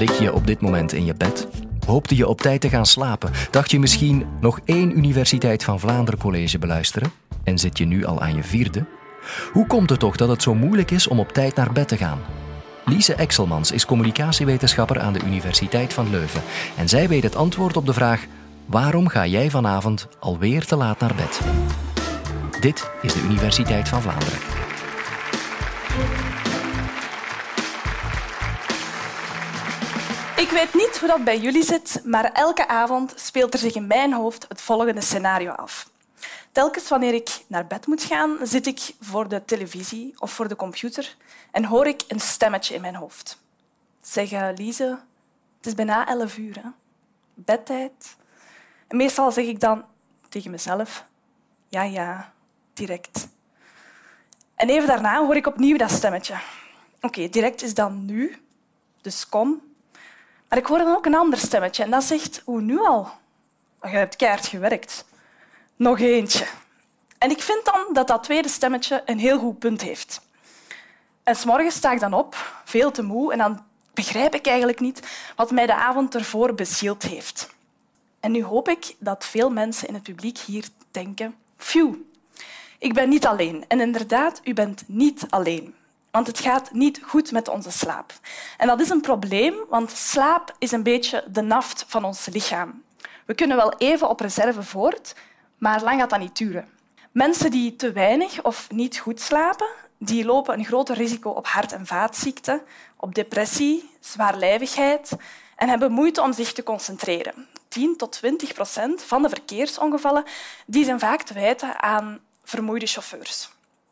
Lig je op dit moment in je bed? Hoopte je op tijd te gaan slapen? Dacht je misschien nog één Universiteit van Vlaanderen college beluisteren? En zit je nu al aan je vierde? Hoe komt het toch dat het zo moeilijk is om op tijd naar bed te gaan? Lise Exelmans is communicatiewetenschapper aan de Universiteit van Leuven. En zij weet het antwoord op de vraag: waarom ga jij vanavond alweer te laat naar bed? Dit is de Universiteit van Vlaanderen. Ik weet niet hoe dat bij jullie zit, maar elke avond speelt er zich in mijn hoofd het volgende scenario af. Telkens wanneer ik naar bed moet gaan, zit ik voor de televisie of voor de computer en hoor ik een stemmetje in mijn hoofd. Zeg, Lise, het is bijna elf uur. Bedtijd. En meestal zeg ik dan tegen mezelf, ja, ja, direct. En even daarna hoor ik opnieuw dat stemmetje. Oké, direct is dan nu, dus kom. Maar ik hoor dan ook een ander stemmetje en dat zegt, hoe nu al? Je hebt keihard gewerkt. Nog eentje. En ik vind dan dat dat tweede stemmetje een heel goed punt heeft. En s'morgens sta ik dan op, veel te moe, en dan begrijp ik eigenlijk niet wat mij de avond ervoor bezield heeft. En nu hoop ik dat veel mensen in het publiek hier denken, phew, ik ben niet alleen. En inderdaad, u bent niet alleen. Want het gaat niet goed met onze slaap. En dat is een probleem, want slaap is een beetje de naft van ons lichaam. We kunnen wel even op reserve voort, maar lang gaat dat niet duren. Mensen die te weinig of niet goed slapen, die lopen een groter risico op hart- en vaatziekten, op depressie, zwaarlijvigheid en hebben moeite om zich te concentreren. 10 tot 20 procent van de verkeersongevallen die zijn vaak te wijten aan vermoeide chauffeurs.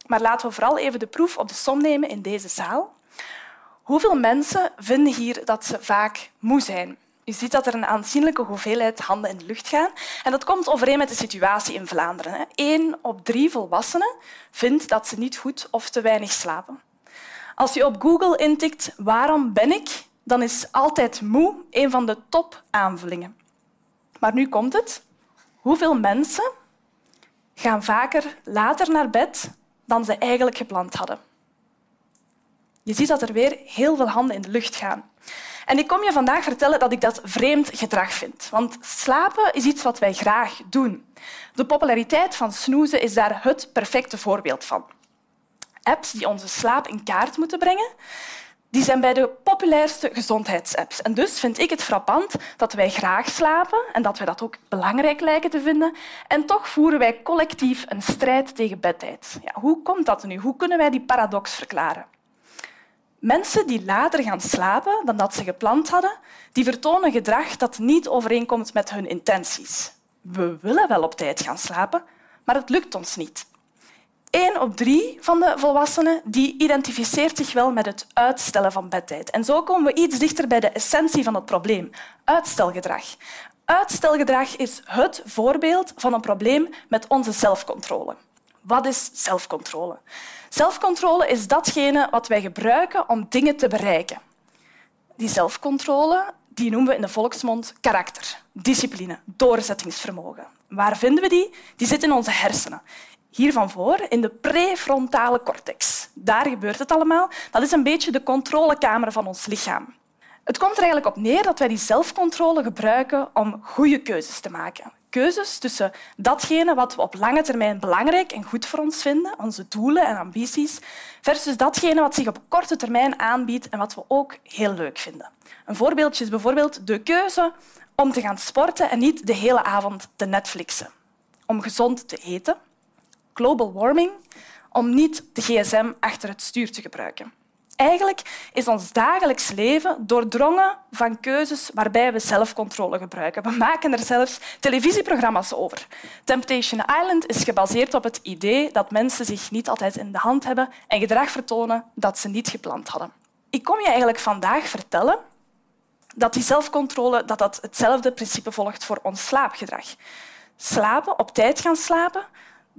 Maar laten we vooral even de proef op de som nemen in deze zaal. Hoeveel mensen vinden hier dat ze vaak moe zijn? Je ziet dat er een aanzienlijke hoeveelheid handen in de lucht gaan. En dat komt overeen met de situatie in Vlaanderen. Eén op drie volwassenen vindt dat ze niet goed of te weinig slapen. Als je op Google intikt waarom ben ik, dan is altijd moe een van de top-aanvullingen. Maar nu komt het. Hoeveel mensen gaan vaker later naar bed dan ze eigenlijk gepland hadden? Je ziet dat er weer heel veel handen in de lucht gaan. En ik kom je vandaag vertellen dat ik dat vreemd gedrag vind. Want slapen is iets wat wij graag doen. De populariteit van snoezen is daar het perfecte voorbeeld van. Apps die onze slaap in kaart moeten brengen, die zijn bij de populairste gezondheidsapps. En dus vind ik het frappant dat wij graag slapen en dat wij dat ook belangrijk lijken te vinden. En toch voeren wij collectief een strijd tegen bedtijd. Ja, hoe komt dat nu? Hoe kunnen wij die paradox verklaren? Mensen die later gaan slapen dan dat ze gepland hadden, die vertonen gedrag dat niet overeenkomt met hun intenties. We willen wel op tijd gaan slapen, maar het lukt ons niet. Eén op drie van de volwassenen die identificeert zich wel met het uitstellen van bedtijd. En zo komen we iets dichter bij de essentie van het probleem, uitstelgedrag. Uitstelgedrag is het voorbeeld van een probleem met onze zelfcontrole. Wat is zelfcontrole? Zelfcontrole is datgene wat wij gebruiken om dingen te bereiken. Die zelfcontrole die noemen we in de volksmond karakter, discipline, doorzettingsvermogen. Waar vinden we die? Die zit in onze hersenen. Hier van voor, in de prefrontale cortex. Daar gebeurt het allemaal. Dat is een beetje de controlekamer van ons lichaam. Het komt er eigenlijk op neer dat wij die zelfcontrole gebruiken om goede keuzes te maken keuzes tussen datgene wat we op lange termijn belangrijk en goed voor ons vinden, onze doelen en ambities, versus datgene wat zich op korte termijn aanbiedt en wat we ook heel leuk vinden. Een voorbeeldje is bijvoorbeeld de keuze om te gaan sporten en niet de hele avond te Netflixen. Om gezond te eten. Global warming. Om niet de gsm achter het stuur te gebruiken. Eigenlijk is ons dagelijks leven doordrongen van keuzes waarbij we zelfcontrole gebruiken. We maken er zelfs televisieprogramma's over. Temptation Island is gebaseerd op het idee dat mensen zich niet altijd in de hand hebben en gedrag vertonen dat ze niet gepland hadden. Ik kom je eigenlijk vandaag vertellen dat die zelfcontrole dat dat hetzelfde principe volgt voor ons slaapgedrag. Slapen, op tijd gaan slapen,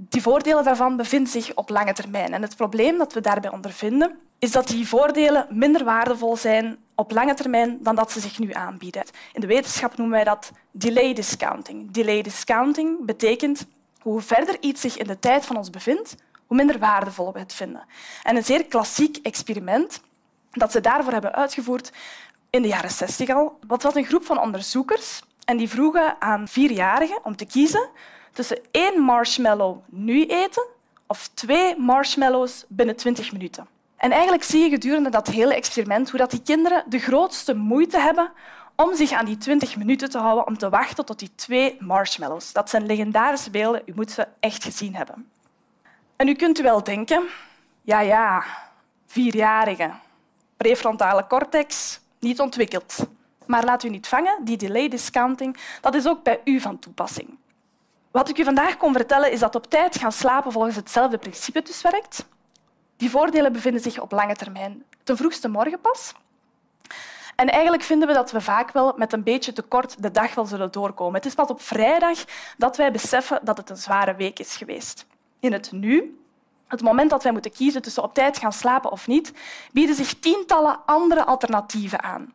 die voordelen daarvan bevinden zich op lange termijn. En het probleem dat we daarbij ondervinden is dat die voordelen minder waardevol zijn op lange termijn dan dat ze zich nu aanbieden. In de wetenschap noemen wij dat delay discounting. Delay discounting betekent hoe verder iets zich in de tijd van ons bevindt, hoe minder waardevol we het vinden. En een zeer klassiek experiment dat ze daarvoor hebben uitgevoerd in de jaren 60 al. Wat was een groep van onderzoekers en die vroegen aan vierjarigen om te kiezen tussen één marshmallow nu eten of twee marshmallows binnen 20 minuten. En eigenlijk zie je gedurende dat hele experiment hoe dat die kinderen de grootste moeite hebben om zich aan die 20 minuten te houden om te wachten tot die twee marshmallows. Dat zijn legendarische beelden, u moet ze echt gezien hebben. En u kunt u wel denken, ja ja, vierjarigen, prefrontale cortex, niet ontwikkeld. Maar laat u niet vangen, die delay discounting dat is ook bij u van toepassing. Wat ik u vandaag kon vertellen is dat op tijd gaan slapen volgens hetzelfde principe dus werkt. Die voordelen bevinden zich op lange termijn ten vroegste morgen pas. En eigenlijk vinden we dat we vaak wel met een beetje tekort de dag wel zullen doorkomen. Het is pas op vrijdag dat wij beseffen dat het een zware week is geweest. In het nu, het moment dat wij moeten kiezen tussen op tijd gaan slapen of niet, bieden zich tientallen andere alternatieven aan.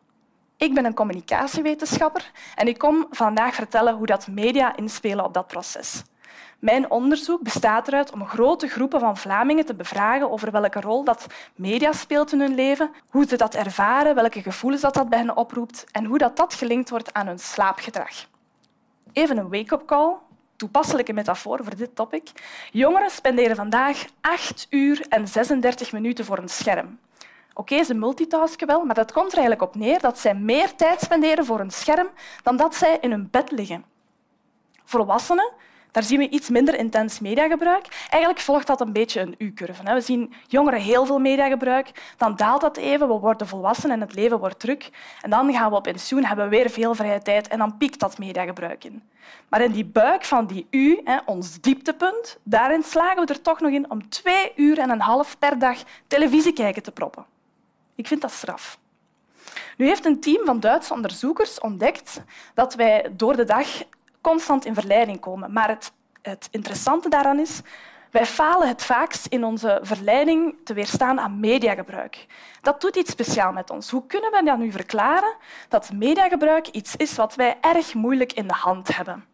Ik ben een communicatiewetenschapper en ik kom vandaag vertellen hoe dat media inspelen op dat proces. Mijn onderzoek bestaat eruit om grote groepen van Vlamingen te bevragen over welke rol dat media speelt in hun leven, hoe ze dat ervaren, welke gevoelens dat, dat bij hen oproept en hoe dat, dat gelinkt wordt aan hun slaapgedrag. Even een wake-up call, toepasselijke metafoor voor dit topic. Jongeren spenderen vandaag 8 uur en 36 minuten voor een scherm. Oké, ze multitasken wel, maar dat komt er eigenlijk op neer dat zij meer tijd spenderen voor een scherm dan dat zij in hun bed liggen. Volwassenen daar zien we iets minder intens mediagebruik. Eigenlijk volgt dat een beetje een U-curve. We zien jongeren heel veel mediagebruik, dan daalt dat even, we worden volwassen en het leven wordt druk. En dan gaan we op pensioen, hebben we weer veel vrije tijd en dan piekt dat mediagebruik in. Maar in die buik van die U, ons dieptepunt, daarin slagen we er toch nog in om twee uur en een half per dag televisie kijken te proppen. Ik vind dat straf. Nu heeft een team van Duitse onderzoekers ontdekt dat wij door de dag constant in verleiding komen. Maar het, het interessante daaraan is, wij falen het vaakst in onze verleiding te weerstaan aan mediagebruik. Dat doet iets speciaals met ons. Hoe kunnen we dan nu verklaren dat mediagebruik iets is wat wij erg moeilijk in de hand hebben?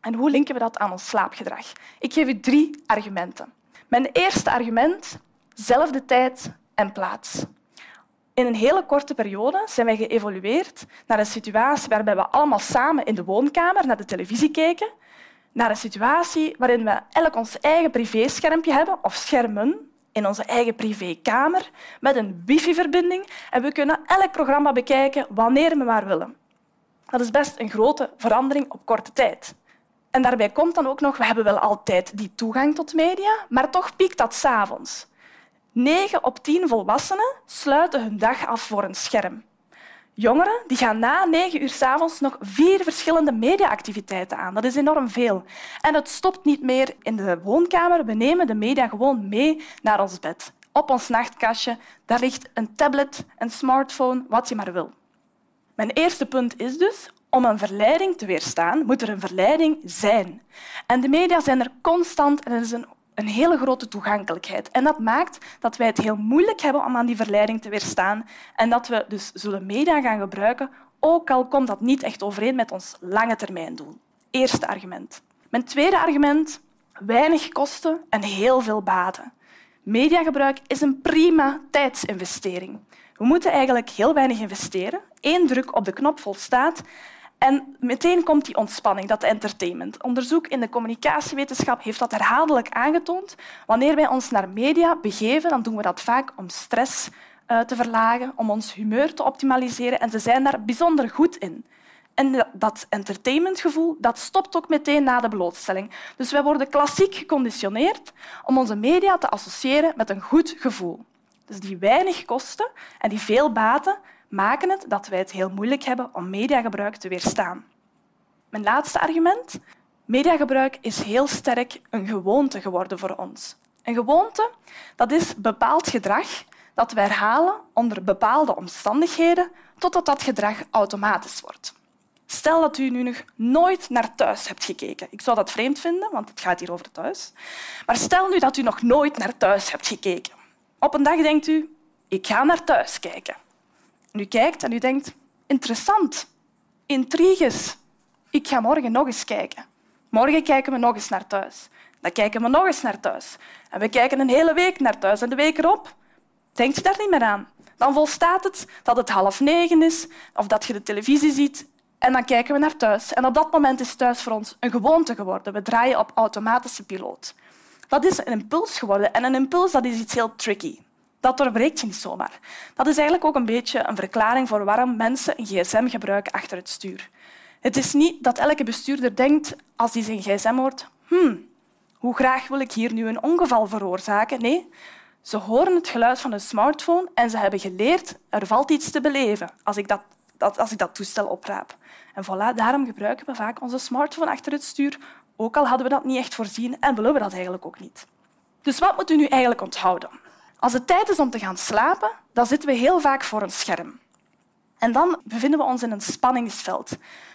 En hoe linken we dat aan ons slaapgedrag? Ik geef u drie argumenten. Mijn eerste argument, zelfde tijd en plaats. In een hele korte periode zijn wij geëvolueerd naar een situatie waarbij we allemaal samen in de woonkamer naar de televisie kijken, naar een situatie waarin we elk ons eigen privéschermpje hebben of schermen in onze eigen privékamer met een wifi-verbinding en we kunnen elk programma bekijken wanneer we maar willen. Dat is best een grote verandering op korte tijd. En daarbij komt dan ook nog, we hebben wel altijd die toegang tot media, maar toch piekt dat s'avonds. 9 op 10 volwassenen sluiten hun dag af voor een scherm. Jongeren die gaan na negen uur s avonds nog vier verschillende mediaactiviteiten aan. Dat is enorm veel. En het stopt niet meer in de woonkamer. We nemen de media gewoon mee naar ons bed. Op ons nachtkastje daar ligt een tablet, een smartphone, wat je maar wil. Mijn eerste punt is dus, om een verleiding te weerstaan, moet er een verleiding zijn. En de media zijn er constant en is een een hele grote toegankelijkheid. En dat maakt dat wij het heel moeilijk hebben om aan die verleiding te weerstaan en dat we dus zullen media gaan gebruiken, ook al komt dat niet echt overeen met ons lange termijn doel. Eerste argument. Mijn tweede argument, weinig kosten en heel veel baten. Mediagebruik is een prima tijdsinvestering. We moeten eigenlijk heel weinig investeren. Eén druk op de knop volstaat en meteen komt die ontspanning, dat entertainment. Onderzoek in de communicatiewetenschap heeft dat herhaaldelijk aangetoond. Wanneer wij ons naar media begeven, dan doen we dat vaak om stress uh, te verlagen, om ons humeur te optimaliseren. En ze zijn daar bijzonder goed in. En dat entertainmentgevoel dat stopt ook meteen na de blootstelling. Dus wij worden klassiek geconditioneerd om onze media te associëren met een goed gevoel. Dus die weinig kosten en die veel baten maken het dat wij het heel moeilijk hebben om mediagebruik te weerstaan. Mijn laatste argument. Mediagebruik is heel sterk een gewoonte geworden voor ons. Een gewoonte dat is bepaald gedrag dat we herhalen onder bepaalde omstandigheden totdat dat gedrag automatisch wordt. Stel dat u nu nog nooit naar thuis hebt gekeken. Ik zou dat vreemd vinden, want het gaat hier over thuis. Maar stel nu dat u nog nooit naar thuis hebt gekeken. Op een dag denkt u, ik ga naar thuis kijken. En u kijkt en u denkt, interessant, intriges. Ik ga morgen nog eens kijken. Morgen kijken we nog eens naar thuis. Dan kijken we nog eens naar thuis. En we kijken een hele week naar thuis. En de week erop denkt je daar niet meer aan. Dan volstaat het dat het half negen is of dat je de televisie ziet en dan kijken we naar thuis. En op dat moment is thuis voor ons een gewoonte geworden. We draaien op automatische piloot. Dat is een impuls geworden. En een impuls dat is iets heel tricky. Dat doorbreekt je niet zomaar. Dat is eigenlijk ook een beetje een verklaring voor waarom mensen een gsm gebruiken achter het stuur. Het is niet dat elke bestuurder denkt, als hij zijn gsm hoort, hmm, hoe graag wil ik hier nu een ongeval veroorzaken? Nee, ze horen het geluid van een smartphone en ze hebben geleerd, er valt iets te beleven als ik dat, als ik dat toestel opraap. En voilà, daarom gebruiken we vaak onze smartphone achter het stuur, ook al hadden we dat niet echt voorzien en willen we dat eigenlijk ook niet. Dus wat moet u nu eigenlijk onthouden? Als het tijd is om te gaan slapen, dan zitten we heel vaak voor een scherm. En dan bevinden we ons in een spanningsveld.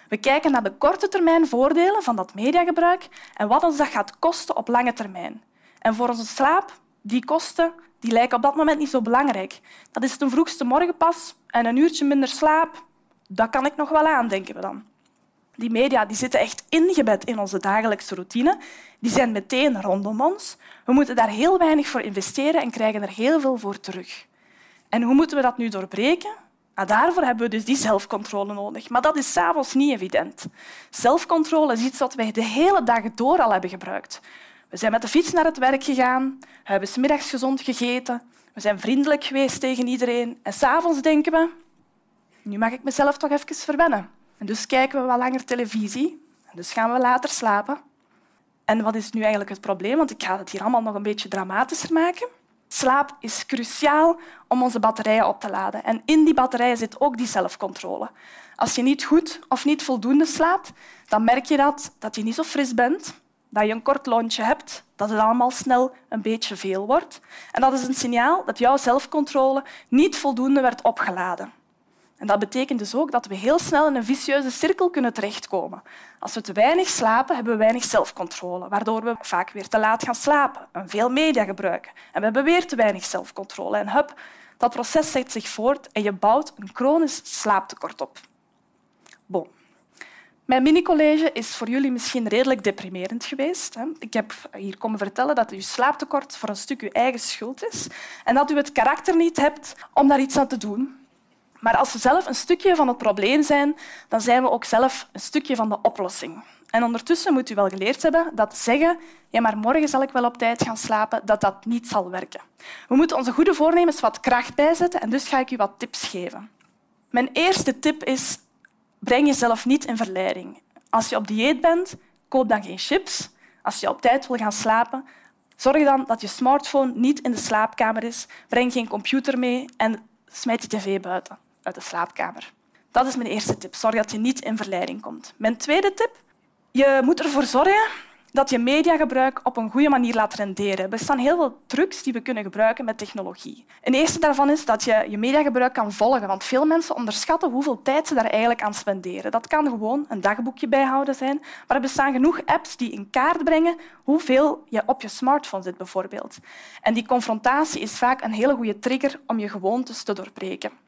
We kijken naar de korte termijn voordelen van dat mediagebruik en wat ons dat gaat kosten op lange termijn. En voor onze slaap, die kosten die lijken op dat moment niet zo belangrijk. Dat is ten vroegste morgen pas en een uurtje minder slaap, dat kan ik nog wel aan, denken we dan. Die media die zitten echt ingebed in onze dagelijkse routine. Die zijn meteen rondom ons. We moeten daar heel weinig voor investeren en krijgen er heel veel voor terug. En hoe moeten we dat nu doorbreken? Nou, daarvoor hebben we dus die zelfcontrole nodig. Maar dat is s'avonds niet evident. Zelfcontrole is iets wat wij de hele dag door al hebben gebruikt. We zijn met de fiets naar het werk gegaan, we hebben smiddags gezond gegeten, we zijn vriendelijk geweest tegen iedereen. En s'avonds denken we, nu mag ik mezelf toch even verwennen. En dus kijken we wat langer televisie. En dus gaan we later slapen. En wat is nu eigenlijk het probleem? Want ik ga het hier allemaal nog een beetje dramatischer maken. Slaap is cruciaal om onze batterijen op te laden. En in die batterijen zit ook die zelfcontrole. Als je niet goed of niet voldoende slaapt, dan merk je dat, dat je niet zo fris bent, dat je een kort lontje hebt, dat het allemaal snel een beetje veel wordt. En dat is een signaal dat jouw zelfcontrole niet voldoende werd opgeladen. Dat betekent dus ook dat we heel snel in een vicieuze cirkel kunnen terechtkomen. Als we te weinig slapen, hebben we weinig zelfcontrole, waardoor we vaak weer te laat gaan slapen en veel media gebruiken. En we hebben weer te weinig zelfcontrole. En hup, dat proces zet zich voort en je bouwt een chronisch slaaptekort op. Bon. Mijn mini-college is voor jullie misschien redelijk deprimerend geweest. Ik heb hier komen vertellen dat uw slaaptekort voor een stuk uw eigen schuld is en dat u het karakter niet hebt om daar iets aan te doen. Maar als we zelf een stukje van het probleem zijn, dan zijn we ook zelf een stukje van de oplossing. En ondertussen moet u wel geleerd hebben dat zeggen ja, maar morgen zal ik wel op tijd gaan slapen, dat dat niet zal werken. We moeten onze goede voornemens wat kracht bijzetten en dus ga ik u wat tips geven. Mijn eerste tip is breng jezelf niet in verleiding. Als je op dieet bent, koop dan geen chips. Als je op tijd wil gaan slapen, zorg dan dat je smartphone niet in de slaapkamer is. Breng geen computer mee en smijt je tv buiten uit de slaapkamer. Dat is mijn eerste tip. Zorg dat je niet in verleiding komt. Mijn tweede tip. Je moet ervoor zorgen dat je mediagebruik op een goede manier laat renderen. Er bestaan heel veel trucs die we kunnen gebruiken met technologie. Een eerste daarvan is dat je je mediagebruik kan volgen, want veel mensen onderschatten hoeveel tijd ze daar eigenlijk aan spenderen. Dat kan gewoon een dagboekje bijhouden zijn, maar er bestaan genoeg apps die in kaart brengen hoeveel je op je smartphone zit, bijvoorbeeld. En die confrontatie is vaak een hele goede trigger om je gewoontes te doorbreken.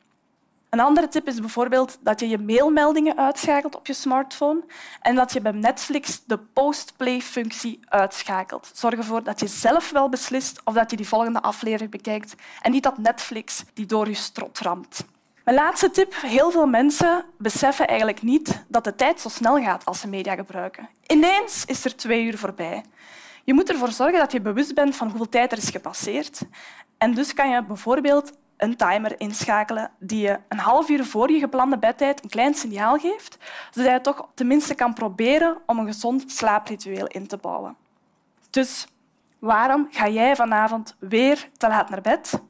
Een andere tip is bijvoorbeeld dat je je mailmeldingen uitschakelt op je smartphone en dat je bij Netflix de post-play-functie uitschakelt. Zorg ervoor dat je zelf wel beslist of dat je die volgende aflevering bekijkt en niet dat Netflix die door je strot ramt. Mijn laatste tip. Heel veel mensen beseffen eigenlijk niet dat de tijd zo snel gaat als ze media gebruiken. Ineens is er twee uur voorbij. Je moet ervoor zorgen dat je bewust bent van hoeveel tijd er is gepasseerd. En dus kan je bijvoorbeeld een timer inschakelen die je een half uur voor je geplande bedtijd een klein signaal geeft, zodat je toch tenminste kan proberen om een gezond slaapritueel in te bouwen. Dus waarom ga jij vanavond weer te laat naar bed?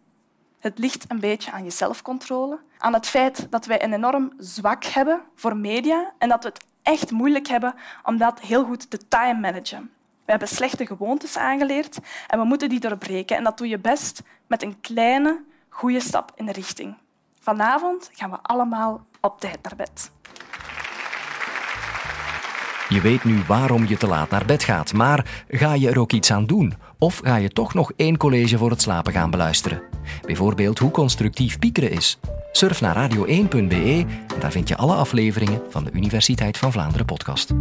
Het ligt een beetje aan je zelfcontrole, aan het feit dat wij een enorm zwak hebben voor media en dat we het echt moeilijk hebben om dat heel goed te time managen. We hebben slechte gewoontes aangeleerd en we moeten die doorbreken. En dat doe je best met een kleine, goede stap in de richting. Vanavond gaan we allemaal op tijd naar bed. Je weet nu waarom je te laat naar bed gaat, maar ga je er ook iets aan doen? Of ga je toch nog één college voor het slapen gaan beluisteren? Bijvoorbeeld hoe constructief piekeren is. Surf naar radio1.be en daar vind je alle afleveringen van de Universiteit van Vlaanderen podcast.